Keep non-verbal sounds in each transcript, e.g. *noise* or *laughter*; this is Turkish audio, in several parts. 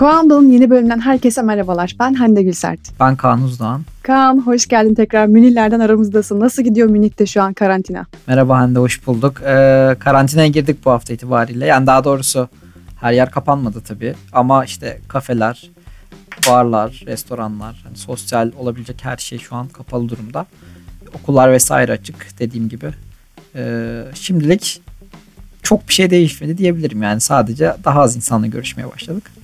Kuanda'nın yeni bölümünden herkese merhabalar. Ben Hande Gülsert. Ben Kaan Uzdoğan. Kaan hoş geldin tekrar. Münillerden aramızdasın. Nasıl gidiyor Münih'te şu an karantina? Merhaba Hande hoş bulduk. Ee, karantinaya girdik bu hafta itibariyle. Yani daha doğrusu her yer kapanmadı tabii. Ama işte kafeler, barlar, restoranlar, hani sosyal olabilecek her şey şu an kapalı durumda. Okullar vesaire açık dediğim gibi. Ee, şimdilik çok bir şey değişmedi diyebilirim. Yani sadece daha az insanla görüşmeye başladık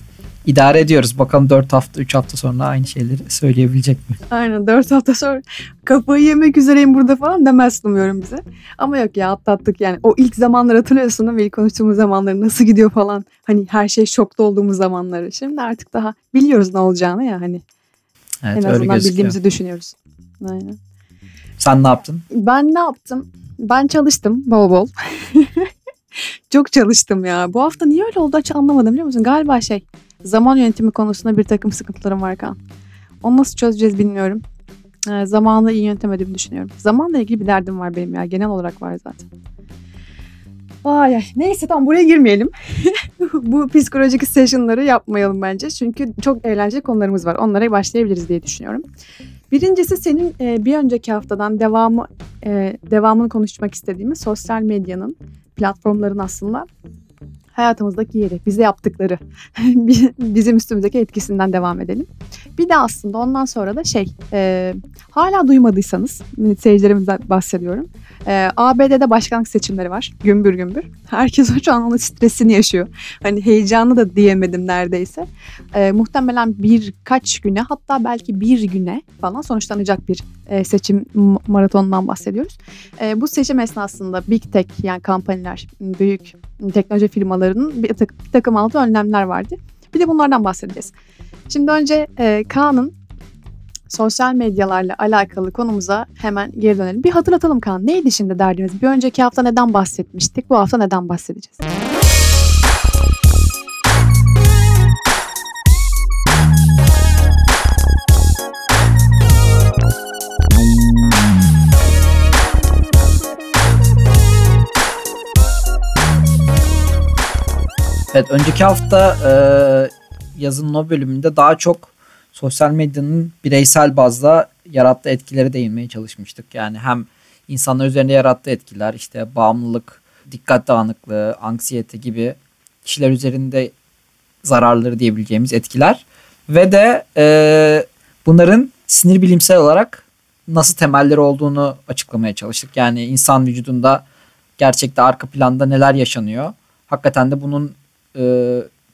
idare ediyoruz. Bakalım 4 hafta 3 hafta sonra aynı şeyleri söyleyebilecek mi? Aynen 4 hafta sonra kafayı yemek üzereyim burada falan demez umuyorum bize. Ama yok ya atlattık yani. O ilk zamanlar hatırlıyorsun değil mi? İlk konuştuğumuz zamanları nasıl gidiyor falan. Hani her şey şokta olduğumuz zamanları. Şimdi artık daha biliyoruz ne olacağını ya hani. Evet, en azından bildiğimizi düşünüyoruz. Aynen. Sen ne yaptın? Ben ne yaptım? Ben çalıştım bol bol. *laughs* Çok çalıştım ya. Bu hafta niye öyle oldu hiç anlamadım biliyor musun? Galiba şey Zaman yönetimi konusunda bir takım sıkıntılarım var Kaan. Onu nasıl çözeceğiz bilmiyorum. Ee, zamanı iyi yönetemediğimi düşünüyorum. Zamanla ilgili bir derdim var benim ya. Genel olarak var zaten. Ay ay. Neyse tamam buraya girmeyelim. *laughs* Bu psikolojik session'ları yapmayalım bence. Çünkü çok eğlenceli konularımız var. Onlara başlayabiliriz diye düşünüyorum. Birincisi senin e, bir önceki haftadan devamı e, devamını konuşmak istediğimiz sosyal medyanın platformların aslında hayatımızdaki yeri, bize yaptıkları, *laughs* bizim üstümüzdeki etkisinden devam edelim. Bir de aslında ondan sonra da şey, e, hala duymadıysanız, seyircilerimizden bahsediyorum. E, ABD'de başkanlık seçimleri var, gümbür gümbür. Herkes şu an onun stresini yaşıyor. Hani heyecanı da diyemedim neredeyse. E, muhtemelen birkaç güne, hatta belki bir güne falan sonuçlanacak bir e, seçim maratonundan bahsediyoruz. E, bu seçim esnasında Big Tech yani kampanyalar, büyük teknoloji firmalarının bir, bir takım aldığı önlemler vardı. Bir de bunlardan bahsedeceğiz. Şimdi önce e, Kaan'ın sosyal medyalarla alakalı konumuza hemen geri dönelim. Bir hatırlatalım Kaan. Neydi şimdi derdimiz? Bir önceki hafta neden bahsetmiştik? Bu hafta neden bahsedeceğiz? Evet önceki hafta e, yazın o bölümünde daha çok sosyal medyanın bireysel bazda yarattığı etkileri değinmeye çalışmıştık. Yani hem insanlar üzerinde yarattığı etkiler işte bağımlılık, dikkat dağınıklığı, anksiyete gibi kişiler üzerinde zararları diyebileceğimiz etkiler ve de e, bunların sinir bilimsel olarak nasıl temelleri olduğunu açıklamaya çalıştık. Yani insan vücudunda gerçekte arka planda neler yaşanıyor. Hakikaten de bunun e,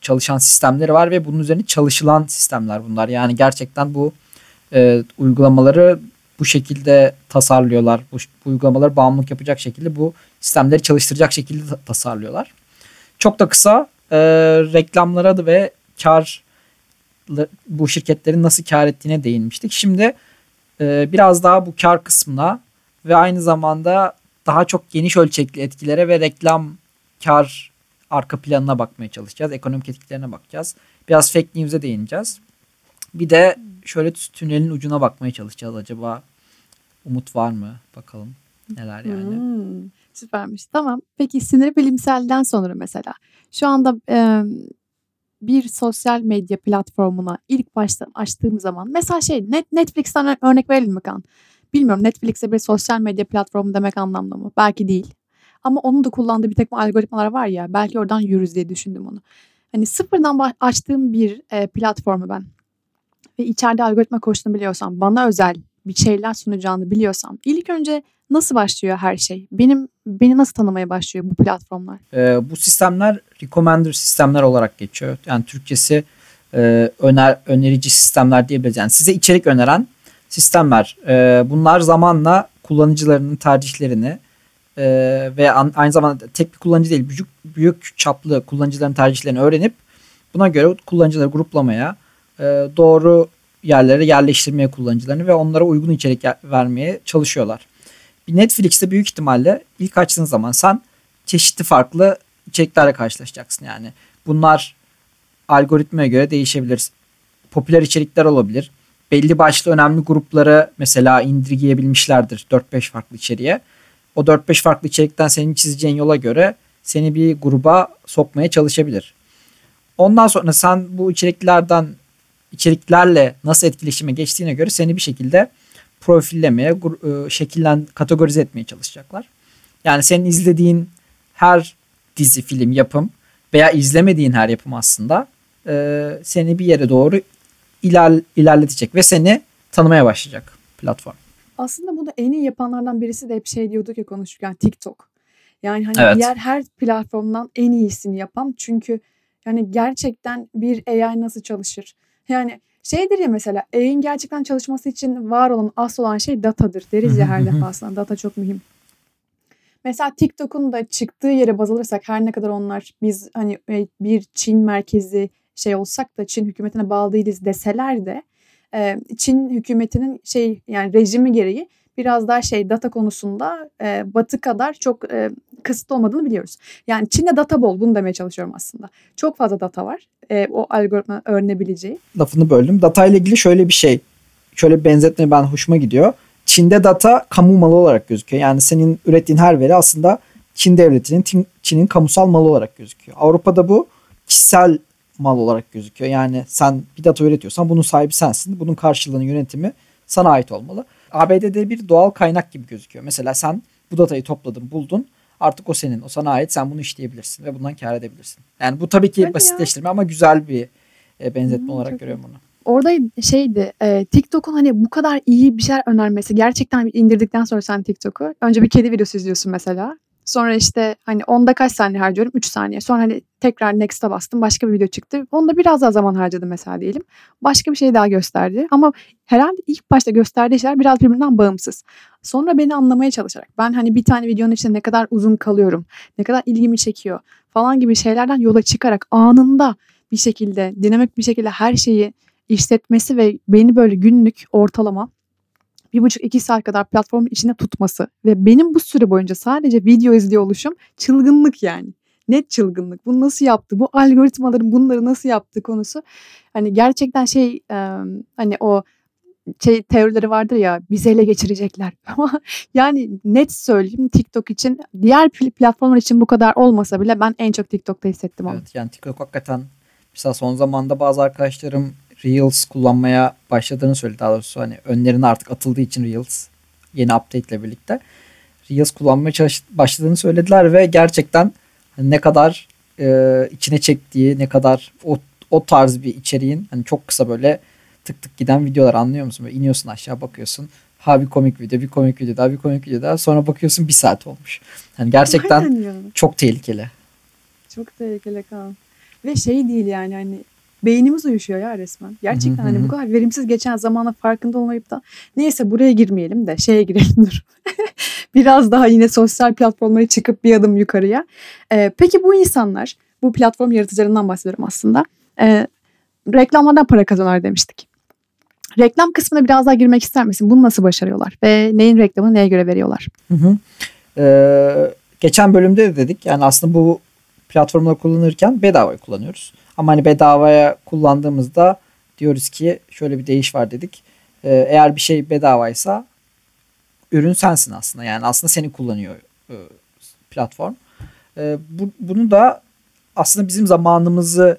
çalışan sistemleri var ve bunun üzerine çalışılan sistemler bunlar. Yani gerçekten bu e, uygulamaları bu şekilde tasarlıyorlar. Bu, bu uygulamaları bağımlılık yapacak şekilde bu sistemleri çalıştıracak şekilde tasarlıyorlar. Çok da kısa e, reklamlara da ve kar bu şirketlerin nasıl kar ettiğine değinmiştik. Şimdi e, biraz daha bu kar kısmına ve aynı zamanda daha çok geniş ölçekli etkilere ve reklam kar arka planına bakmaya çalışacağız. Ekonomik etkilerine bakacağız. Biraz fake news'e değineceğiz. Bir de şöyle tünelin ucuna bakmaya çalışacağız. Acaba umut var mı? Bakalım neler yani. Hmm, süpermiş. Tamam. Peki sinir bilimselden sonra mesela şu anda e, bir sosyal medya platformuna ilk başta açtığım zaman mesela şey net Netflix'ten örnek verelim mi kan? Bilmiyorum Netflix'e bir sosyal medya platformu demek anlamlı mı? Belki değil. Ama onun da kullandığı bir takım algoritmalar var ya belki oradan yürürüz diye düşündüm onu. Hani sıfırdan açtığım bir e, platformu ben ve içeride algoritma koştuğunu biliyorsam, bana özel bir şeyler sunacağını biliyorsam ilk önce nasıl başlıyor her şey? Benim beni nasıl tanımaya başlıyor bu platformlar? Ee, bu sistemler recommender sistemler olarak geçiyor. Yani Türkçesi e, öner önerici sistemler diyebiliriz. Yani size içerik öneren sistemler. E, bunlar zamanla kullanıcılarının tercihlerini e, ve an, aynı zamanda tek bir kullanıcı değil büyük, büyük çaplı kullanıcıların tercihlerini öğrenip buna göre kullanıcıları gruplamaya e, doğru yerlere yerleştirmeye kullanıcılarını ve onlara uygun içerik vermeye çalışıyorlar. Netflix'te büyük ihtimalle ilk açtığın zaman sen çeşitli farklı içeriklerle karşılaşacaksın yani. Bunlar algoritmaya göre değişebilir. Popüler içerikler olabilir. Belli başlı önemli grupları mesela indirgeyebilmişlerdir 4-5 farklı içeriğe o 4-5 farklı içerikten senin çizeceğin yola göre seni bir gruba sokmaya çalışabilir. Ondan sonra sen bu içeriklerden içeriklerle nasıl etkileşime geçtiğine göre seni bir şekilde profillemeye, e, şekillen kategorize etmeye çalışacaklar. Yani senin izlediğin her dizi, film, yapım veya izlemediğin her yapım aslında e, seni bir yere doğru iler, ilerletecek ve seni tanımaya başlayacak platform. Aslında bunu en iyi yapanlardan birisi de hep şey diyorduk ya konuşurken TikTok. Yani hani Evet. diğer her platformdan en iyisini yapan çünkü yani gerçekten bir AI nasıl çalışır? Yani şeydir ya mesela AI'nin gerçekten çalışması için var olan asıl olan şey datadır deriz ya her *laughs* defasında. Data çok mühim. Mesela TikTok'un da çıktığı yere baz alırsak her ne kadar onlar biz hani e, bir Çin merkezi şey olsak da Çin hükümetine bağlı değiliz deseler de e, Çin hükümetinin şey yani rejimi gereği biraz daha şey data konusunda e, batı kadar çok e, kısıtlı olmadığını biliyoruz. Yani Çin'de data bol bunu demeye çalışıyorum aslında. Çok fazla data var e, o algoritma öğrenebileceği. lafını böldüm. Data ile ilgili şöyle bir şey. Şöyle bir benzetme ben hoşuma gidiyor. Çin'de data kamu malı olarak gözüküyor. Yani senin ürettiğin her veri aslında Çin devletinin, Çin- Çin'in kamusal malı olarak gözüküyor. Avrupa'da bu kişisel mal olarak gözüküyor. Yani sen bir data üretiyorsan bunun sahibi sensin. Bunun karşılığının yönetimi sana ait olmalı. ABD'de bir doğal kaynak gibi gözüküyor. Mesela sen bu datayı topladın, buldun. Artık o senin, o sana ait. Sen bunu işleyebilirsin ve bundan kar edebilirsin. Yani bu tabii ki Hadi ya. basitleştirme ama güzel bir e, benzetme Hmm, olarak çok görüyorum bunu. Orada şeydi e, TikTok'un hani bu kadar iyi bir şeyler önermesi gerçekten indirdikten sonra sen TikTok'u önce bir kedi videosu izliyorsun mesela. Sonra işte hani onda kaç saniye harcıyorum? 3 saniye. Sonra hani tekrar next'a bastım. Başka bir video çıktı. Onda biraz daha zaman harcadım mesela diyelim. Başka bir şey daha gösterdi. Ama herhalde ilk başta gösterdiği şeyler biraz birbirinden bağımsız. Sonra beni anlamaya çalışarak ben hani bir tane videonun içinde ne kadar uzun kalıyorum, ne kadar ilgimi çekiyor falan gibi şeylerden yola çıkarak anında bir şekilde dinamik bir şekilde her şeyi işletmesi ve beni böyle günlük ortalama bir buçuk iki saat kadar platformun içinde tutması ve benim bu süre boyunca sadece video izliyor oluşum çılgınlık yani. Net çılgınlık. Bunu nasıl yaptı? Bu algoritmaların bunları nasıl yaptığı konusu hani gerçekten şey e, hani o şey teorileri vardır ya bizi ele geçirecekler. *laughs* Ama yani net söyleyeyim TikTok için diğer pl- platformlar için bu kadar olmasa bile ben en çok TikTok'ta hissettim onu. Evet yani TikTok hakikaten mesela son zamanda bazı arkadaşlarım Reels kullanmaya başladığını söyledi. Daha doğrusu hani önlerine artık atıldığı için Reels yeni update ile birlikte Reels kullanmaya çalış- başladığını söylediler ve gerçekten hani ne kadar e, içine çektiği ne kadar o, o tarz bir içeriğin hani çok kısa böyle tık tık giden videolar anlıyor musun? Böyle iniyorsun aşağı bakıyorsun. Ha bir komik video, bir komik video daha, bir komik video daha. Sonra bakıyorsun bir saat olmuş. Hani gerçekten Aynen ya. çok tehlikeli. Çok tehlikeli kan. Ve şey değil yani hani beynimiz uyuşuyor ya resmen. Gerçekten hani bu kadar verimsiz geçen zamana farkında olmayıp da neyse buraya girmeyelim de şeye girelim *laughs* dur. Biraz daha yine sosyal platformlara çıkıp bir adım yukarıya. Ee, peki bu insanlar bu platform yaratıcılarından bahsediyorum aslında. Ee, reklamlardan para kazanıyorlar demiştik. Reklam kısmına biraz daha girmek ister misin? Bunu nasıl başarıyorlar? Ve neyin reklamını neye göre veriyorlar? Hı hı. Ee, geçen bölümde de dedik yani aslında bu platformları kullanırken bedavaya kullanıyoruz. Ama hani bedavaya kullandığımızda diyoruz ki şöyle bir değiş var dedik. Ee, eğer bir şey bedavaysa ürün sensin aslında. Yani aslında seni kullanıyor e, platform. Ee, bu, bunu da aslında bizim zamanımızı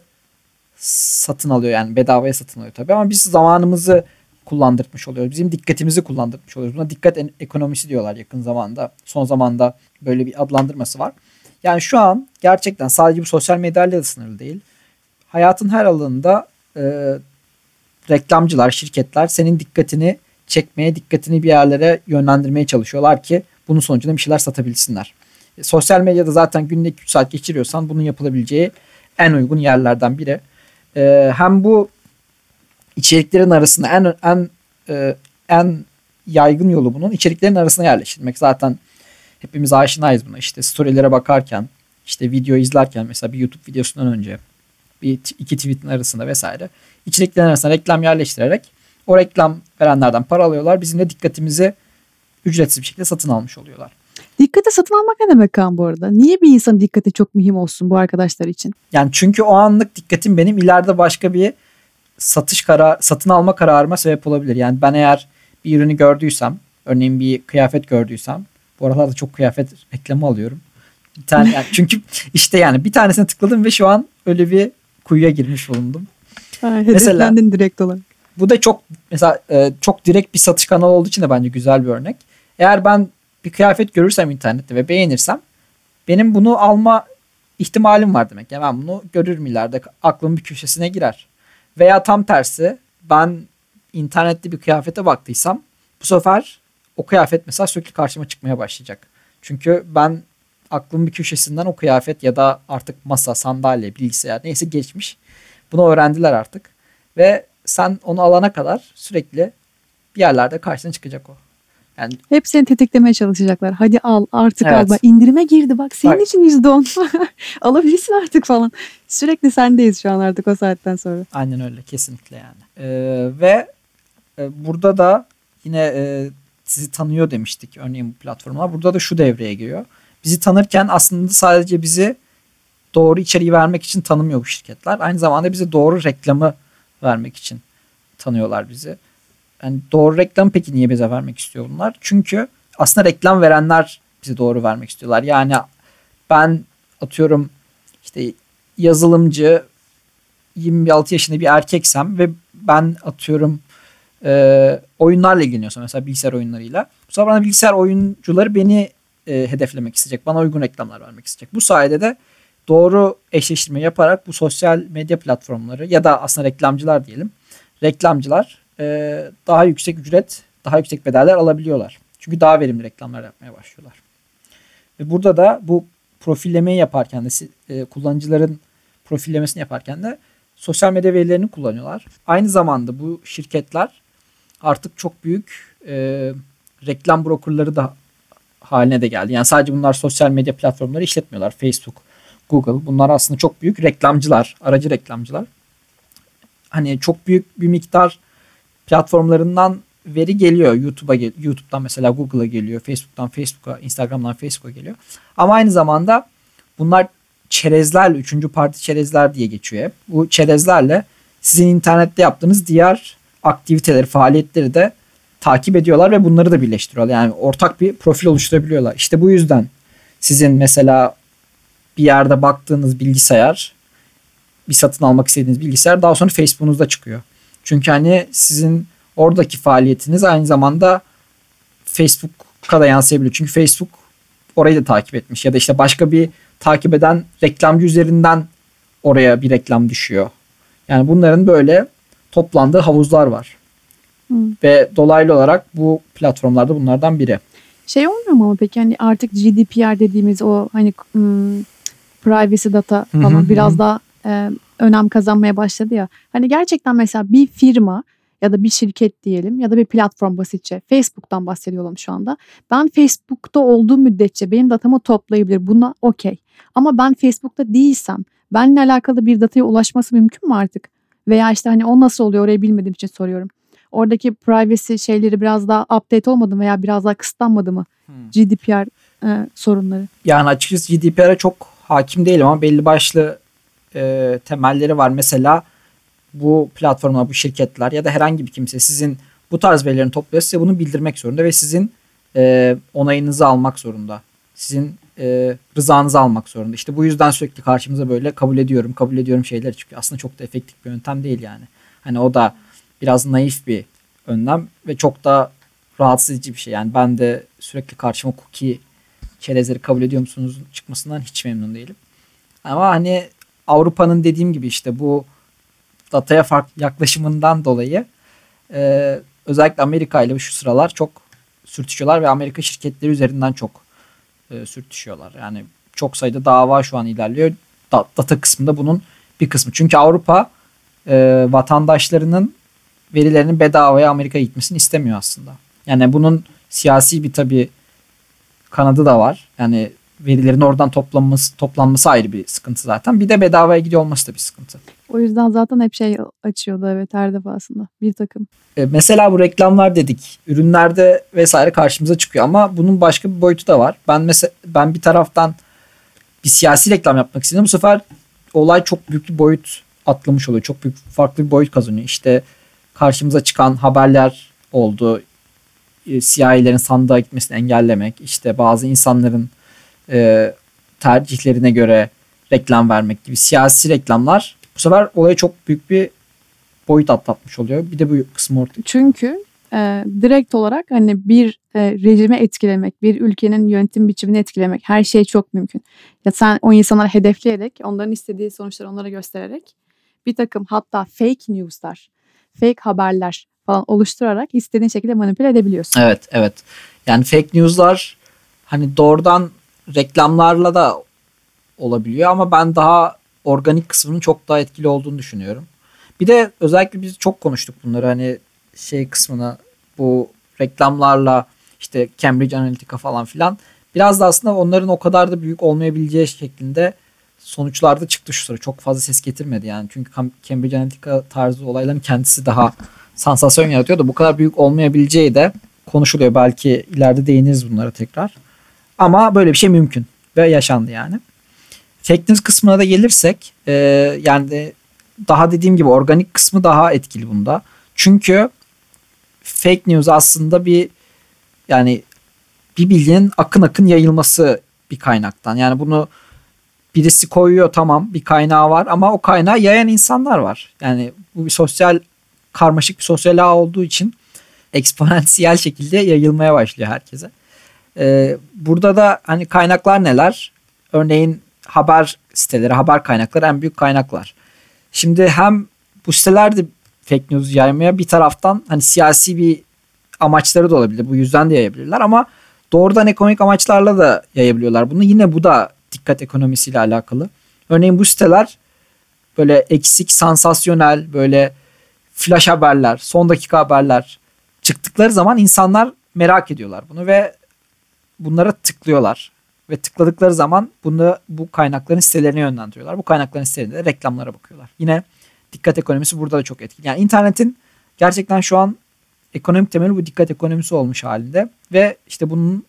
satın alıyor yani bedavaya satın alıyor tabii ama biz zamanımızı kullandırmış oluyoruz. Bizim dikkatimizi kullandırmış oluyoruz. Buna dikkat ekonomisi diyorlar yakın zamanda. Son zamanda böyle bir adlandırması var. Yani şu an gerçekten sadece bu sosyal medyayla da sınırlı değil. Hayatın her alanında e, reklamcılar, şirketler senin dikkatini çekmeye, dikkatini bir yerlere yönlendirmeye çalışıyorlar ki bunun sonucunda bir şeyler satabilsinler. E, sosyal medyada zaten günde 2 saat geçiriyorsan bunun yapılabileceği en uygun yerlerden biri. E, hem bu içeriklerin arasında en en e, en yaygın yolu bunun içeriklerin arasına yerleştirmek. Zaten hepimiz aşinayız buna. İşte storylere bakarken, işte video izlerken mesela bir YouTube videosundan önce bir iki tweetin arasında vesaire içeriklerin arasına reklam yerleştirerek o reklam verenlerden para alıyorlar. Bizim de dikkatimizi ücretsiz bir şekilde satın almış oluyorlar. Dikkate satın almak ne demek kan bu arada? Niye bir insanın dikkati çok mühim olsun bu arkadaşlar için? Yani çünkü o anlık dikkatim benim ileride başka bir satış karar satın alma kararıma sebep olabilir. Yani ben eğer bir ürünü gördüysem, örneğin bir kıyafet gördüysem, bu aralarda çok kıyafet reklamı alıyorum. Bir tane yani çünkü *laughs* işte yani bir tanesine tıkladım ve şu an öyle bir kuyuya girmiş bulundum. Ha, hedeflendin direkt olarak. Bu da çok mesela e, çok direkt bir satış kanalı olduğu için de bence güzel bir örnek. Eğer ben bir kıyafet görürsem internette ve beğenirsem benim bunu alma ihtimalim var demek. Yani ben bunu görürüm ileride aklımın bir köşesine girer. Veya tam tersi ben internette bir kıyafete baktıysam bu sefer o kıyafet mesela sürekli karşıma çıkmaya başlayacak. Çünkü ben aklımın bir köşesinden o kıyafet ya da artık masa, sandalye, bilgisayar neyse geçmiş. Bunu öğrendiler artık. Ve sen onu alana kadar sürekli bir yerlerde karşına çıkacak o. Yani hep seni tetiklemeye çalışacaklar. Hadi al artık evet. al. Bak indirime girdi bak senin bak. için yüzde on. *laughs* Alabilirsin artık falan. Sürekli sendeyiz şu an artık o saatten sonra. Aynen öyle kesinlikle yani. Ee, ve e, burada da yine e, sizi tanıyor demiştik örneğin bu platformlar. Burada da şu devreye giriyor. Bizi tanırken aslında sadece bizi doğru içeriği vermek için tanımıyor bu şirketler. Aynı zamanda bize doğru reklamı vermek için tanıyorlar bizi. Yani doğru reklam peki niye bize vermek istiyor bunlar? Çünkü aslında reklam verenler bize doğru vermek istiyorlar. Yani ben atıyorum işte yazılımcı 26 yaşında bir erkeksem ve ben atıyorum e, oyunlarla ilgileniyorsam mesela bilgisayar oyunlarıyla. Bu sefer bana bilgisayar oyuncuları beni e, hedeflemek isteyecek. Bana uygun reklamlar vermek isteyecek. Bu sayede de doğru eşleştirme yaparak bu sosyal medya platformları ya da aslında reklamcılar diyelim. Reklamcılar e, daha yüksek ücret, daha yüksek bedeller alabiliyorlar. Çünkü daha verimli reklamlar yapmaya başlıyorlar. Ve burada da bu profillemeyi yaparken de e, kullanıcıların profillemesini yaparken de sosyal medya verilerini kullanıyorlar. Aynı zamanda bu şirketler artık çok büyük e, reklam brokerları da haline de geldi. Yani sadece bunlar sosyal medya platformları işletmiyorlar. Facebook, Google bunlar aslında çok büyük reklamcılar, aracı reklamcılar. Hani çok büyük bir miktar platformlarından veri geliyor. YouTube'a YouTube'dan mesela Google'a geliyor, Facebook'tan Facebook'a, Instagram'dan Facebook'a geliyor. Ama aynı zamanda bunlar çerezlerle, üçüncü parti çerezler diye geçiyor hep. Bu çerezlerle sizin internette yaptığınız diğer aktiviteleri, faaliyetleri de takip ediyorlar ve bunları da birleştiriyorlar. Yani ortak bir profil oluşturabiliyorlar. İşte bu yüzden sizin mesela bir yerde baktığınız bilgisayar, bir satın almak istediğiniz bilgisayar daha sonra Facebook'unuzda çıkıyor. Çünkü hani sizin oradaki faaliyetiniz aynı zamanda Facebook'a da yansıyabiliyor. Çünkü Facebook orayı da takip etmiş ya da işte başka bir takip eden reklamcı üzerinden oraya bir reklam düşüyor. Yani bunların böyle toplandığı havuzlar var. Hı. Ve dolaylı olarak bu platformlarda bunlardan biri. Şey olmuyor mu ama peki hani artık GDPR dediğimiz o hani ım, privacy data falan hı hı, biraz hı. daha e, önem kazanmaya başladı ya. Hani gerçekten mesela bir firma ya da bir şirket diyelim ya da bir platform basitçe Facebook'tan bahsediyorum şu anda. Ben Facebook'ta olduğum müddetçe benim datamı toplayabilir. Buna okey. Ama ben Facebook'ta değilsem benimle alakalı bir dataya ulaşması mümkün mü artık? Veya işte hani o nasıl oluyor orayı bilmediğim için soruyorum. Oradaki privacy şeyleri biraz daha update olmadı mı veya biraz daha kısıtlanmadı mı? Hmm. GDPR e, sorunları. Yani açıkçası GDPR'e çok hakim değilim ama belli başlı e, temelleri var. Mesela bu platformlar, bu şirketler ya da herhangi bir kimse sizin bu tarz verilerini topluyor size bunu bildirmek zorunda ve sizin e, onayınızı almak zorunda. Sizin e, rızanızı almak zorunda. İşte bu yüzden sürekli karşımıza böyle kabul ediyorum, kabul ediyorum şeyler çıkıyor. Aslında çok da efektif bir yöntem değil yani. Hani o da biraz naif bir önlem ve çok da rahatsız edici bir şey. Yani ben de sürekli karşıma cookie çerezleri kabul ediyor musunuz çıkmasından hiç memnun değilim. Ama hani Avrupa'nın dediğim gibi işte bu dataya farklı yaklaşımından dolayı e, özellikle Amerika ile şu sıralar çok sürtüşüyorlar ve Amerika şirketleri üzerinden çok e, sürtüşüyorlar. Yani çok sayıda dava şu an ilerliyor. Da, data kısmında bunun bir kısmı. Çünkü Avrupa e, vatandaşlarının verilerinin bedavaya Amerika'ya gitmesini istemiyor aslında. Yani bunun siyasi bir tabi kanadı da var. Yani verilerin oradan toplanması, toplanması ayrı bir sıkıntı zaten. Bir de bedavaya gidiyor olması da bir sıkıntı. O yüzden zaten hep şey açıyordu evet her defasında bir takım. E, mesela bu reklamlar dedik. Ürünlerde vesaire karşımıza çıkıyor ama bunun başka bir boyutu da var. Ben mesela ben bir taraftan bir siyasi reklam yapmak istedim. Bu sefer olay çok büyük bir boyut atlamış oluyor. Çok büyük farklı bir boyut kazanıyor. İşte karşımıza çıkan haberler oldu. E, siyahilerin sandığa gitmesini engellemek. İşte bazı insanların e, tercihlerine göre reklam vermek gibi siyasi reklamlar Bu sefer olaya çok büyük bir boyut atlatmış oluyor. Bir de bu kısmı ortaya. Çünkü e, direkt olarak hani bir e, rejime etkilemek, bir ülkenin yönetim biçimini etkilemek her şey çok mümkün. Ya sen o insanları hedefleyerek, onların istediği sonuçları onlara göstererek bir takım hatta fake newslar, fake haberler falan oluşturarak istediğin şekilde manipüle edebiliyorsun. Evet, evet. Yani fake news'lar hani doğrudan reklamlarla da olabiliyor ama ben daha organik kısmının çok daha etkili olduğunu düşünüyorum. Bir de özellikle biz çok konuştuk bunları hani şey kısmına bu reklamlarla işte Cambridge Analytica falan filan biraz da aslında onların o kadar da büyük olmayabileceği şeklinde sonuçlarda çıktı şu sıra. Çok fazla ses getirmedi yani. Çünkü Cambridge Analytica tarzı olayların kendisi daha sansasyon yaratıyor da bu kadar büyük olmayabileceği de konuşuluyor. Belki ileride değiniriz bunlara tekrar. Ama böyle bir şey mümkün ve yaşandı yani. Fake news kısmına da gelirsek e, yani de daha dediğim gibi organik kısmı daha etkili bunda. Çünkü fake news aslında bir yani bir bilginin akın akın yayılması bir kaynaktan. Yani bunu birisi koyuyor tamam bir kaynağı var ama o kaynağı yayan insanlar var. Yani bu bir sosyal karmaşık bir sosyal ağ olduğu için *laughs* eksponansiyel şekilde yayılmaya başlıyor herkese. Ee, burada da hani kaynaklar neler? Örneğin haber siteleri, haber kaynakları en büyük kaynaklar. Şimdi hem bu siteler de fake news yaymaya bir taraftan hani siyasi bir amaçları da olabilir. Bu yüzden de yayabilirler ama doğrudan ekonomik amaçlarla da yayabiliyorlar bunu. Yine bu da dikkat ekonomisiyle alakalı. Örneğin bu siteler böyle eksik, sansasyonel, böyle flash haberler, son dakika haberler çıktıkları zaman insanlar merak ediyorlar bunu ve bunlara tıklıyorlar. Ve tıkladıkları zaman bunu bu kaynakların sitelerine yönlendiriyorlar. Bu kaynakların sitelerinde de reklamlara bakıyorlar. Yine dikkat ekonomisi burada da çok etkili. Yani internetin gerçekten şu an ekonomik temeli bu dikkat ekonomisi olmuş halinde. Ve işte bunun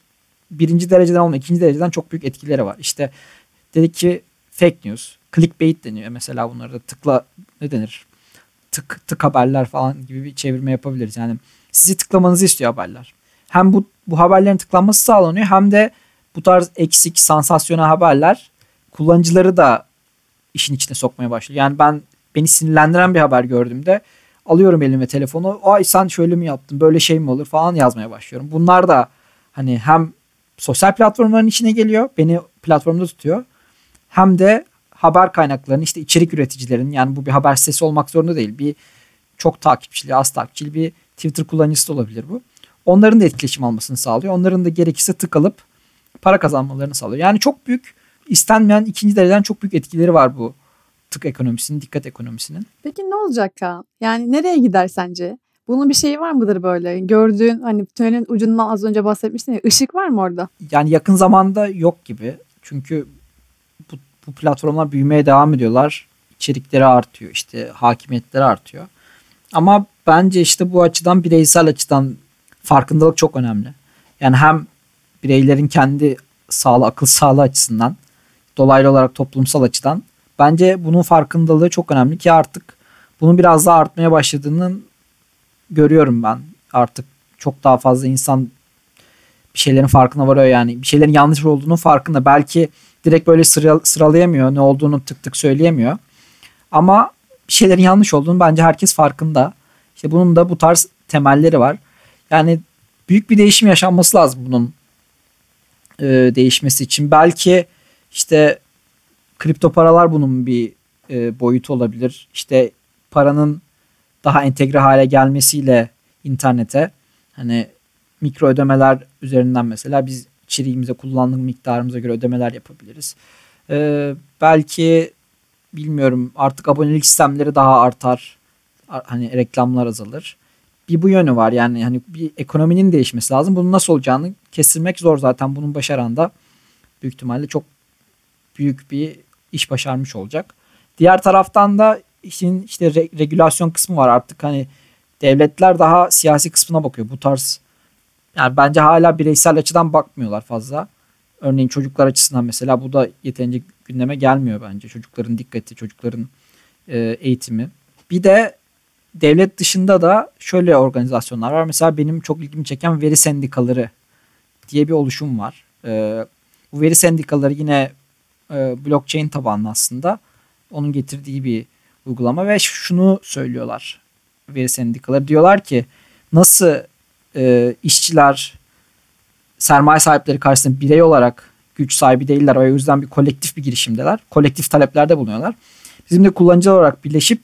birinci dereceden olmayan ikinci dereceden çok büyük etkileri var. İşte dedik ki fake news, clickbait deniyor mesela bunları da tıkla ne denir? Tık tık haberler falan gibi bir çevirme yapabiliriz. Yani sizi tıklamanızı istiyor haberler. Hem bu bu haberlerin tıklanması sağlanıyor hem de bu tarz eksik, sansasyonel haberler kullanıcıları da işin içine sokmaya başlıyor. Yani ben beni sinirlendiren bir haber gördüğümde alıyorum elime telefonu. Ay sen şöyle mi yaptın? Böyle şey mi olur falan yazmaya başlıyorum. Bunlar da hani hem sosyal platformların içine geliyor. Beni platformda tutuyor. Hem de haber kaynaklarının işte içerik üreticilerin yani bu bir haber sitesi olmak zorunda değil. Bir çok takipçili, az takipçili bir Twitter kullanıcısı da olabilir bu. Onların da etkileşim almasını sağlıyor. Onların da gerekirse tıkalıp para kazanmalarını sağlıyor. Yani çok büyük istenmeyen ikinci dereceden çok büyük etkileri var bu tık ekonomisinin, dikkat ekonomisinin. Peki ne olacak Kaan? Yani nereye gider sence? Bunun bir şeyi var mıdır böyle? Gördüğün hani tünelin ucundan az önce bahsetmiştin ya ışık var mı orada? Yani yakın zamanda yok gibi. Çünkü bu, bu platformlar büyümeye devam ediyorlar. İçerikleri artıyor. işte hakimiyetleri artıyor. Ama bence işte bu açıdan bireysel açıdan farkındalık çok önemli. Yani hem bireylerin kendi sağlığı, akıl sağlığı açısından dolaylı olarak toplumsal açıdan bence bunun farkındalığı çok önemli ki artık bunun biraz daha artmaya başladığını görüyorum ben. Artık çok daha fazla insan bir şeylerin farkına varıyor yani. Bir şeylerin yanlış olduğunun farkında. Belki direkt böyle sıra, sıralayamıyor. Ne olduğunu tık tık söyleyemiyor. Ama bir şeylerin yanlış olduğunu bence herkes farkında. İşte bunun da bu tarz temelleri var. Yani büyük bir değişim yaşanması lazım bunun e, değişmesi için. Belki işte kripto paralar bunun bir e, boyutu olabilir. İşte paranın daha entegre hale gelmesiyle internete hani mikro ödemeler üzerinden mesela biz içeriğimize kullandığımız miktarımıza göre ödemeler yapabiliriz. Ee, belki bilmiyorum artık abonelik sistemleri daha artar. Hani reklamlar azalır. Bir bu yönü var yani hani bir ekonominin değişmesi lazım. Bunun nasıl olacağını kestirmek zor zaten. Bunun başaran da büyük ihtimalle çok büyük bir iş başarmış olacak. Diğer taraftan da işin işte re- regülasyon kısmı var artık hani devletler daha siyasi kısmına bakıyor. Bu tarz yani bence hala bireysel açıdan bakmıyorlar fazla. Örneğin çocuklar açısından mesela bu da yeterince gündeme gelmiyor bence. Çocukların dikkati, çocukların e, eğitimi. Bir de devlet dışında da şöyle organizasyonlar var. Mesela benim çok ilgimi çeken veri sendikaları diye bir oluşum var. E, bu veri sendikaları yine e, blockchain tabanlı aslında. Onun getirdiği bir uygulama ve şunu söylüyorlar veri sendikaları. Diyorlar ki nasıl e, işçiler sermaye sahipleri karşısında birey olarak güç sahibi değiller. O yüzden bir kolektif bir girişimdeler. Kolektif taleplerde bulunuyorlar. Bizim de kullanıcılar olarak birleşip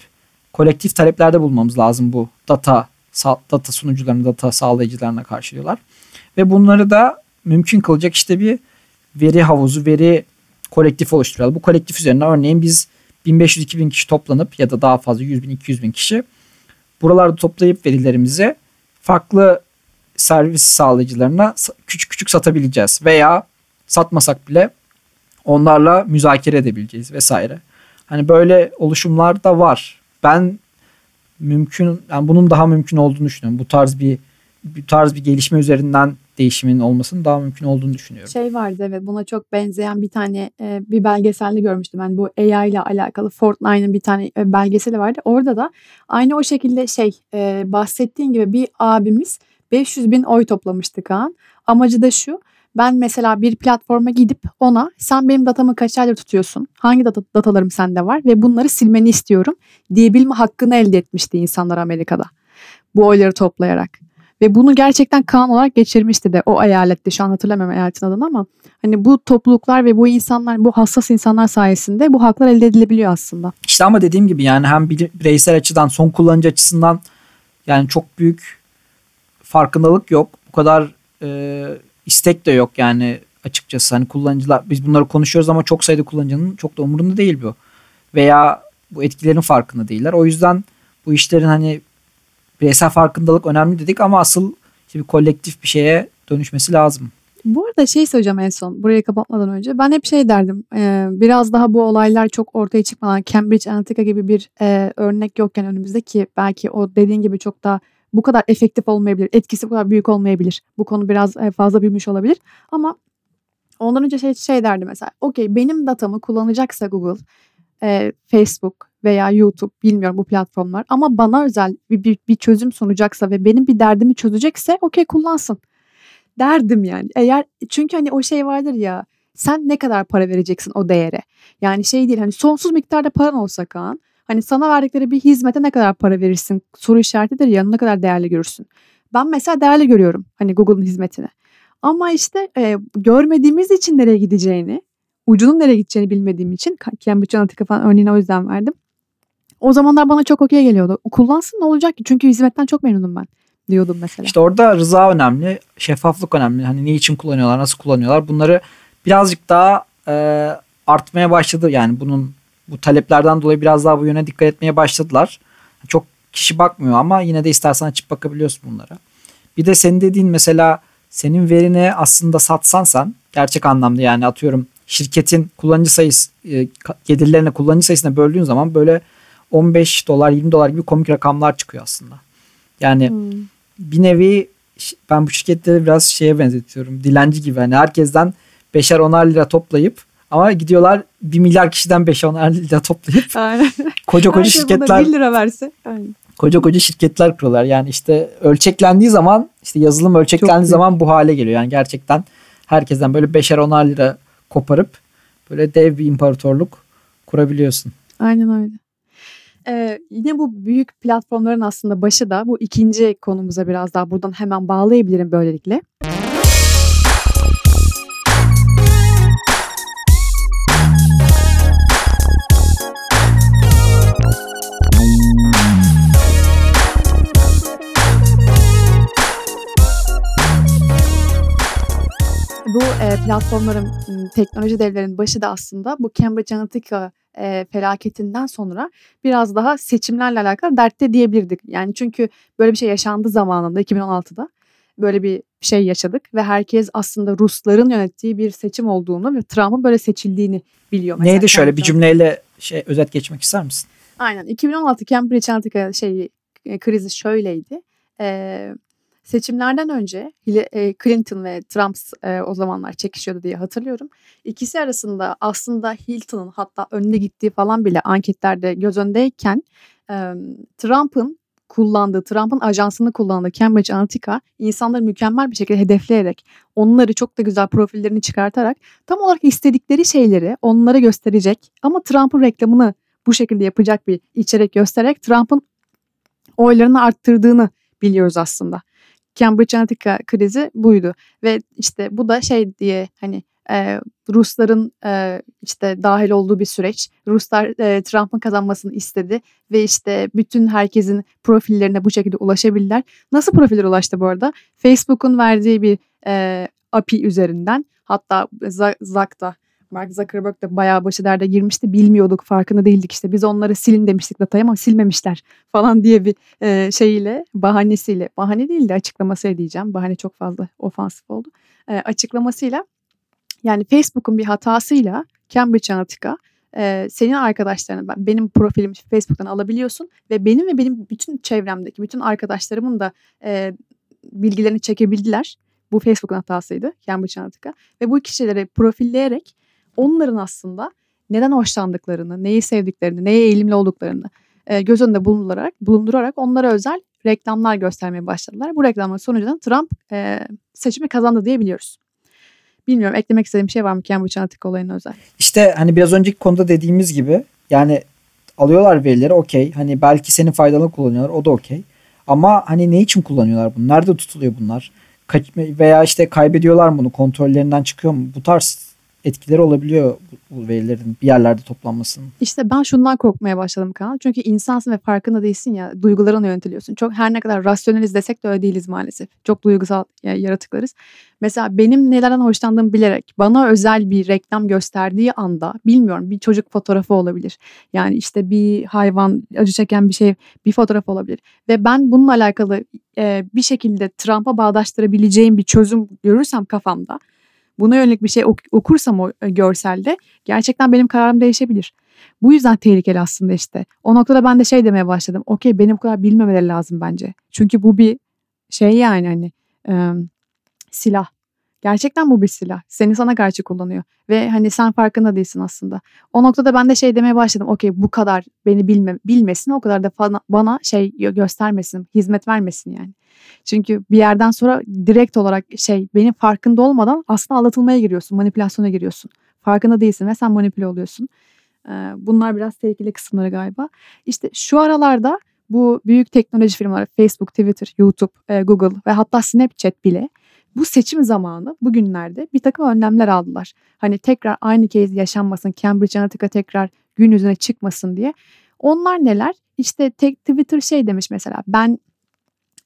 kolektif taleplerde bulmamız lazım bu data data sunucularına, data sağlayıcılarına karşı diyorlar. Ve bunları da mümkün kılacak işte bir veri havuzu, veri kolektif oluşturalım. Bu kolektif üzerine örneğin biz 1500-2000 kişi toplanıp ya da daha fazla 100 bin 200 bin kişi buralarda toplayıp verilerimizi farklı servis sağlayıcılarına küçük küçük satabileceğiz veya satmasak bile onlarla müzakere edebileceğiz vesaire. Hani böyle oluşumlar da var. Ben mümkün yani bunun daha mümkün olduğunu düşünüyorum. Bu tarz bir bu tarz bir gelişme üzerinden değişimin olmasının daha mümkün olduğunu düşünüyorum. Şey vardı evet buna çok benzeyen bir tane e, bir belgeselde görmüştüm. Ben yani bu AI ile alakalı Fortnite'ın bir tane e, belgeseli vardı. Orada da aynı o şekilde şey e, bahsettiğin gibi bir abimiz 500 bin oy toplamıştı Kaan. Amacı da şu ben mesela bir platforma gidip ona sen benim datamı kaç aydır tutuyorsun? Hangi data, datalarım sende var? Ve bunları silmeni istiyorum diyebilme hakkını elde etmişti insanlar Amerika'da. Bu oyları toplayarak. Ve bunu gerçekten kanun olarak geçirmişti de o eyalette. Şu an hatırlamıyorum eyaletin adını ama hani bu topluluklar ve bu insanlar, bu hassas insanlar sayesinde bu haklar elde edilebiliyor aslında. İşte ama dediğim gibi yani hem bireysel açıdan, son kullanıcı açısından yani çok büyük farkındalık yok. Bu kadar e, istek de yok yani açıkçası. Hani kullanıcılar biz bunları konuşuyoruz ama çok sayıda kullanıcının çok da umurunda değil bu. Veya bu etkilerin farkında değiller. O yüzden bu işlerin hani bireysel farkındalık önemli dedik ama asıl işte bir kolektif bir şeye dönüşmesi lazım. Bu arada şey söyleyeceğim en son burayı kapatmadan önce. Ben hep şey derdim e, biraz daha bu olaylar çok ortaya çıkmadan Cambridge Analytica gibi bir e, örnek yokken önümüzde ki belki o dediğin gibi çok daha bu kadar efektif olmayabilir. Etkisi bu kadar büyük olmayabilir. Bu konu biraz e, fazla büyümüş olabilir. Ama ondan önce şey, şey derdi mesela. Okey benim datamı kullanacaksa Google, e, Facebook veya YouTube bilmiyorum bu platformlar. Ama bana özel bir, bir, bir çözüm sunacaksa ve benim bir derdimi çözecekse okey kullansın. Derdim yani. Eğer çünkü hani o şey vardır ya sen ne kadar para vereceksin o değere? Yani şey değil hani sonsuz miktarda paran olsa Kaan Hani sana verdikleri bir hizmete ne kadar para verirsin soru işaretidir ya ne kadar değerli görürsün. Ben mesela değerli görüyorum hani Google'ın hizmetini. Ama işte e, görmediğimiz için nereye gideceğini, ucunun nereye gideceğini bilmediğim için Cambridge Analytica falan örneğini o yüzden verdim. O zamanlar bana çok okey geliyordu. Kullansın ne olacak ki? Çünkü hizmetten çok memnunum ben diyordum mesela. İşte orada rıza önemli, şeffaflık önemli. Hani ne için kullanıyorlar, nasıl kullanıyorlar bunları birazcık daha e, artmaya başladı. Yani bunun bu taleplerden dolayı biraz daha bu yöne dikkat etmeye başladılar. Çok kişi bakmıyor ama yine de istersen açıp bakabiliyorsun bunlara. Bir de senin dediğin mesela senin verini aslında satsan sen gerçek anlamda yani atıyorum şirketin kullanıcı sayısı e, gelirlerine kullanıcı sayısına böldüğün zaman böyle 15 dolar 20 dolar gibi komik rakamlar çıkıyor aslında. Yani hmm. bir nevi ben bu şirketleri biraz şeye benzetiyorum. Dilenci gibi hani herkesten beşer onar lira toplayıp ama gidiyorlar 1 milyar kişiden 5-10 lira toplayıp *laughs* koca koca şirketler 1 lira verse. Aynen. Koca koca şirketler kuruyorlar. Yani işte ölçeklendiği zaman işte yazılım ölçeklendiği zaman bu hale geliyor. Yani gerçekten herkesten böyle 5'er 10'ar lira koparıp böyle dev bir imparatorluk kurabiliyorsun. Aynen öyle. Ee, yine bu büyük platformların aslında başı da bu ikinci konumuza biraz daha buradan hemen bağlayabilirim böylelikle. bu platformların, teknoloji devlerinin başı da aslında bu Cambridge Analytica e, felaketinden sonra biraz daha seçimlerle alakalı dertte diyebilirdik. Yani çünkü böyle bir şey yaşandı zamanında 2016'da. Böyle bir şey yaşadık ve herkes aslında Rusların yönettiği bir seçim olduğunu ve Trump'ın böyle seçildiğini biliyor. Mesela Neydi şöyle bir cümleyle şey özet geçmek ister misin? Aynen 2016 Cambridge Analytica şey krizi şöyleydi. Ee, Seçimlerden önce e, Clinton ve Trump e, o zamanlar çekişiyordu diye hatırlıyorum. İkisi arasında aslında Hilton'un hatta önüne gittiği falan bile anketlerde göz öndeyken Trump'ın kullandığı, Trump'ın ajansını kullandığı Cambridge Analytica insanları mükemmel bir şekilde hedefleyerek onları çok da güzel profillerini çıkartarak tam olarak istedikleri şeyleri onlara gösterecek ama Trump'ın reklamını bu şekilde yapacak bir içerik göstererek Trump'ın oylarını arttırdığını biliyoruz aslında. Cambridge Analytica krizi buydu ve işte bu da şey diye hani e, Rusların e, işte dahil olduğu bir süreç. Ruslar e, Trump'ın kazanmasını istedi ve işte bütün herkesin profillerine bu şekilde ulaşabilirler. Nasıl profiller ulaştı bu arada? Facebook'un verdiği bir e, API üzerinden hatta Zuck da Mark Zuckerberg de bayağı başı derde girmişti. Bilmiyorduk, farkında değildik işte. Biz onları silin demiştik datayı ama silmemişler *laughs* falan diye bir e, şeyiyle, bahanesiyle, bahane değil de açıklaması diyeceğim. Bahane çok fazla ofansif oldu. E, açıklamasıyla yani Facebook'un bir hatasıyla Cambridge Analytica e, senin arkadaşlarını ben, benim profilimi Facebook'tan alabiliyorsun ve benim ve benim bütün çevremdeki bütün arkadaşlarımın da e, bilgilerini çekebildiler. Bu Facebook'un hatasıydı Cambridge Analytica ve bu kişileri profilleyerek onların aslında neden hoşlandıklarını, neyi sevdiklerini, neye eğilimli olduklarını e, göz önünde bulundurarak, bulundurarak onlara özel reklamlar göstermeye başladılar. Bu reklamların sonucunda Trump e, seçimi kazandı diyebiliyoruz. Bilmiyorum eklemek istediğim şey var mı Cambridge Analytica olayına özel? İşte hani biraz önceki konuda dediğimiz gibi yani alıyorlar verileri okey. Hani belki senin faydalı kullanıyorlar o da okey. Ama hani ne için kullanıyorlar bunu? Nerede tutuluyor bunlar? Kaç, veya işte kaybediyorlar bunu kontrollerinden çıkıyor mu? Bu tarz etkileri olabiliyor bu verilerin bir yerlerde toplanmasının. İşte ben şundan korkmaya başladım Kaan. Çünkü insansın ve farkında değilsin ya. Duygularına yönetiliyorsun. Çok her ne kadar rasyoneliz desek de öyle değiliz maalesef. Çok duygusal yaratıklarız. Mesela benim nelerden hoşlandığımı bilerek bana özel bir reklam gösterdiği anda bilmiyorum bir çocuk fotoğrafı olabilir. Yani işte bir hayvan acı çeken bir şey bir fotoğraf olabilir. Ve ben bununla alakalı e, bir şekilde Trump'a bağdaştırabileceğim bir çözüm görürsem kafamda buna yönelik bir şey ok- okursam o e, görselde gerçekten benim kararım değişebilir. Bu yüzden tehlikeli aslında işte. O noktada ben de şey demeye başladım. Okey benim bu kadar bilmemeleri lazım bence. Çünkü bu bir şey yani hani e, silah. Gerçekten bu bir silah. Seni sana karşı kullanıyor. Ve hani sen farkında değilsin aslında. O noktada ben de şey demeye başladım. Okey bu kadar beni bilme, bilmesin o kadar da bana, bana şey göstermesin, hizmet vermesin yani. Çünkü bir yerden sonra direkt olarak şey benim farkında olmadan aslında aldatılmaya giriyorsun, manipülasyona giriyorsun. Farkında değilsin ve sen manipüle oluyorsun. Bunlar biraz tehlikeli kısımları galiba. İşte şu aralarda bu büyük teknoloji firmaları Facebook, Twitter, YouTube, Google ve hatta Snapchat bile bu seçim zamanı bugünlerde bir takım önlemler aldılar. Hani tekrar aynı case yaşanmasın, Cambridge Analytica tekrar gün yüzüne çıkmasın diye. Onlar neler? İşte tek Twitter şey demiş mesela ben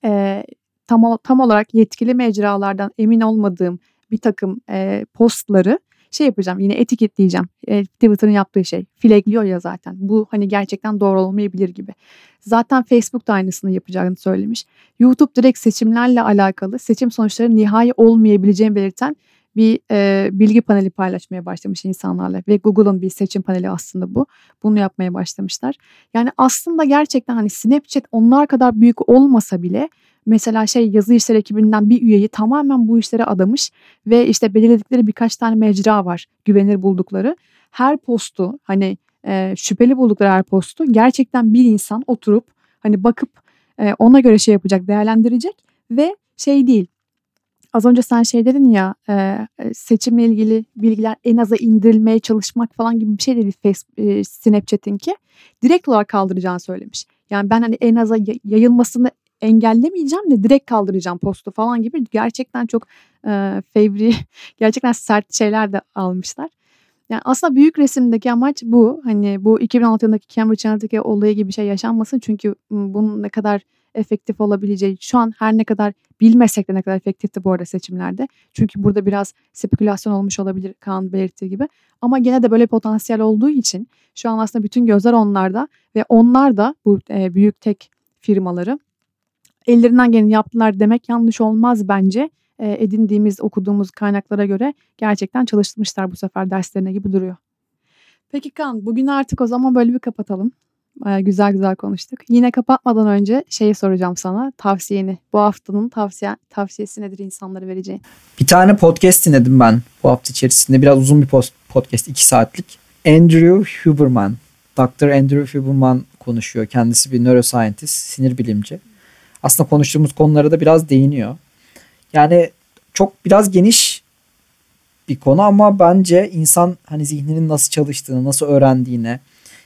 e, tam, tam olarak yetkili mecralardan emin olmadığım bir takım e, postları şey yapacağım yine etiketleyeceğim. E, Twitter'ın yaptığı şey. Flagliyor ya zaten. Bu hani gerçekten doğru olmayabilir gibi. Zaten Facebook da aynısını yapacağını söylemiş. YouTube direkt seçimlerle alakalı seçim sonuçları nihai olmayabileceğini belirten bir e, bilgi paneli paylaşmaya başlamış insanlarla ve Google'ın bir seçim paneli aslında bu. Bunu yapmaya başlamışlar. Yani aslında gerçekten hani Snapchat onlar kadar büyük olmasa bile mesela şey yazı işler ekibinden bir üyeyi tamamen bu işlere adamış ve işte belirledikleri birkaç tane mecra var güvenilir buldukları. Her postu hani e, şüpheli buldukları her postu gerçekten bir insan oturup hani bakıp e, ona göre şey yapacak değerlendirecek ve şey değil az önce sen şey dedin ya e, seçimle ilgili bilgiler en aza indirilmeye çalışmak falan gibi bir şey dedi Facebook, e, Snapchat'in ki direkt olarak kaldıracağını söylemiş. Yani ben hani en aza yayılmasını engellemeyeceğim de direkt kaldıracağım postu falan gibi gerçekten çok e, fevri *laughs* gerçekten sert şeyler de almışlar. Yani aslında büyük resimdeki amaç bu. Hani bu 2006 yılındaki Cambridge Analytica olayı gibi bir şey yaşanmasın. Çünkü bunun ne kadar efektif olabileceği şu an her ne kadar bilmesek de ne kadar efektifti bu arada seçimlerde. Çünkü burada biraz spekülasyon olmuş olabilir Kaan belirttiği gibi. Ama gene de böyle potansiyel olduğu için şu an aslında bütün gözler onlarda ve onlar da bu e, büyük tek firmaları ellerinden geleni yaptılar demek yanlış olmaz bence. E, edindiğimiz, okuduğumuz kaynaklara göre gerçekten çalışmışlar bu sefer derslerine gibi duruyor. Peki Kan, bugün artık o zaman böyle bir kapatalım. Baya güzel güzel konuştuk. Yine kapatmadan önce şeyi soracağım sana. Tavsiyeni. Bu haftanın tavsiye, tavsiyesi nedir insanlara vereceğin? Bir tane podcast dinledim ben bu hafta içerisinde. Biraz uzun bir podcast. iki saatlik. Andrew Huberman. Dr. Andrew Huberman konuşuyor. Kendisi bir neuroscientist, sinir bilimci. Aslında konuştuğumuz konulara da biraz değiniyor. Yani çok biraz geniş bir konu ama bence insan hani zihninin nasıl çalıştığını, nasıl öğrendiğine,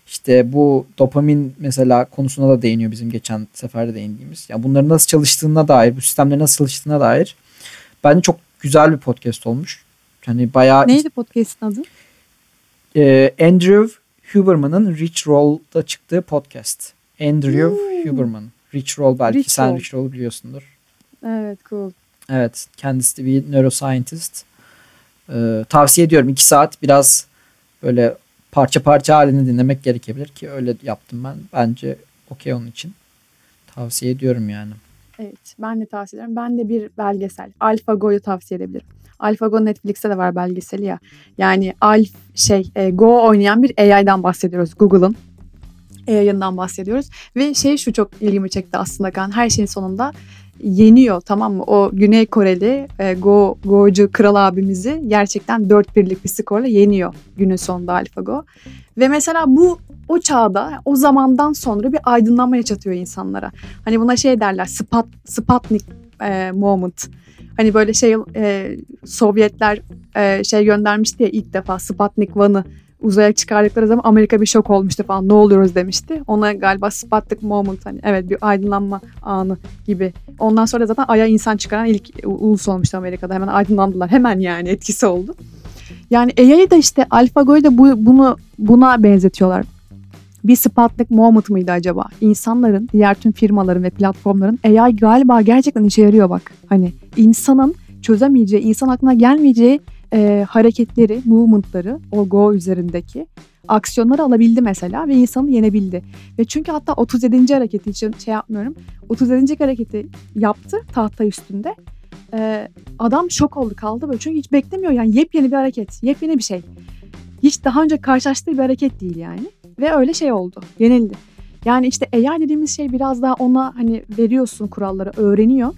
İşte bu dopamin mesela konusuna da değiniyor bizim geçen seferde değindiğimiz. Yani bunların nasıl çalıştığına dair, bu sistemlerin nasıl çalıştığına dair bence çok güzel bir podcast olmuş. Hani bayağı Neydi podcast'in adı? e, Andrew Huberman'ın Rich Roll'da çıktığı podcast. Andrew Hmm. Huberman. Rich Roll belki Rich sen Roll. Rich Roll'u biliyorsundur. Evet cool. Evet kendisi de bir neuroscientist. Ee, tavsiye ediyorum 2 saat biraz böyle parça parça halini dinlemek gerekebilir ki öyle yaptım ben. Bence okey onun için. Tavsiye ediyorum yani. Evet ben de tavsiye ederim. Ben de bir belgesel. AlphaGo'yu tavsiye edebilirim. AlphaGo Netflix'te de var belgeseli ya. Yani Alf şey e, Go oynayan bir AI'dan bahsediyoruz. Google'ın AI'ından bahsediyoruz. Ve şey şu çok ilgimi çekti aslında kan. Her şeyin sonunda yeniyor tamam mı? O Güney Koreli e, Go Go'cu kral abimizi gerçekten 4 birlik bir skorla yeniyor günün sonunda AlphaGo. Ve mesela bu o çağda o zamandan sonra bir aydınlanma yaşatıyor insanlara. Hani buna şey derler Spat, Sputnik e, moment. Hani böyle şey e, Sovyetler e, şey göndermişti ya ilk defa Sputnik 1'ı uzaya çıkardıkları zaman Amerika bir şok olmuştu falan ne oluyoruz demişti. Ona galiba Sputnik moment hani evet bir aydınlanma anı gibi. Ondan sonra zaten Ay'a insan çıkaran ilk ulus olmuştu Amerika'da. Hemen aydınlandılar. Hemen yani etkisi oldu. Yani AI'yi da işte AlphaGo'yu da bu, bunu buna benzetiyorlar. Bir Sputnik moment mıydı acaba? İnsanların, diğer tüm firmaların ve platformların AI galiba gerçekten işe yarıyor bak. Hani insanın çözemeyeceği, insan aklına gelmeyeceği e, hareketleri, movement'ları o Go üzerindeki aksiyonları alabildi mesela ve insanı yenebildi. Ve çünkü hatta 37. hareketi için şey yapmıyorum. 37. hareketi yaptı tahta üstünde. Ee, adam şok oldu kaldı böyle çünkü hiç beklemiyor yani yepyeni bir hareket, yepyeni bir şey. Hiç daha önce karşılaştığı bir hareket değil yani. Ve öyle şey oldu, yenildi. Yani işte AI dediğimiz şey biraz daha ona hani veriyorsun kuralları, öğreniyor.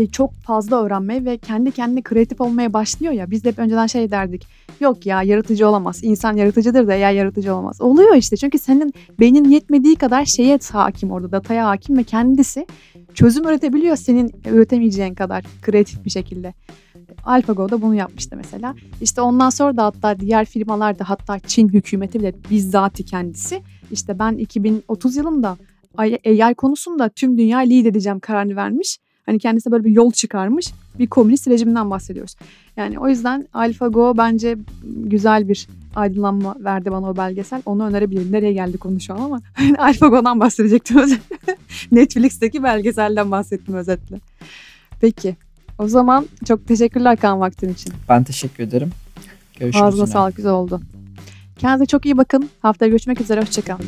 Ve çok fazla öğrenmeye ve kendi kendine kreatif olmaya başlıyor ya. Biz de hep önceden şey derdik. Yok ya yaratıcı olamaz. İnsan yaratıcıdır da AI yaratıcı olamaz. Oluyor işte çünkü senin beynin yetmediği kadar şeye hakim orada, dataya hakim ve kendisi çözüm üretebiliyor senin üretemeyeceğin kadar kreatif bir şekilde. AlphaGo da bunu yapmıştı mesela. İşte ondan sonra da hatta diğer firmalar da hatta Çin hükümeti bile bizzati kendisi işte ben 2030 yılında AI konusunda tüm dünya lead edeceğim kararını vermiş. Hani kendisine böyle bir yol çıkarmış. Bir komünist rejimden bahsediyoruz. Yani o yüzden AlphaGo bence güzel bir aydınlanma verdi bana o belgesel. Onu önerebilirim. Nereye geldi konu şu an ama *laughs* AlphaGo'dan bahsedecektim. *laughs* Netflix'teki belgeselden bahsettim özetle. Peki. O zaman çok teşekkürler Kaan vaktin için. Ben teşekkür ederim. Görüşürüz Ağzına yine. sağlık güzel oldu. Kendinize çok iyi bakın. Haftaya görüşmek üzere. Hoşçakalın.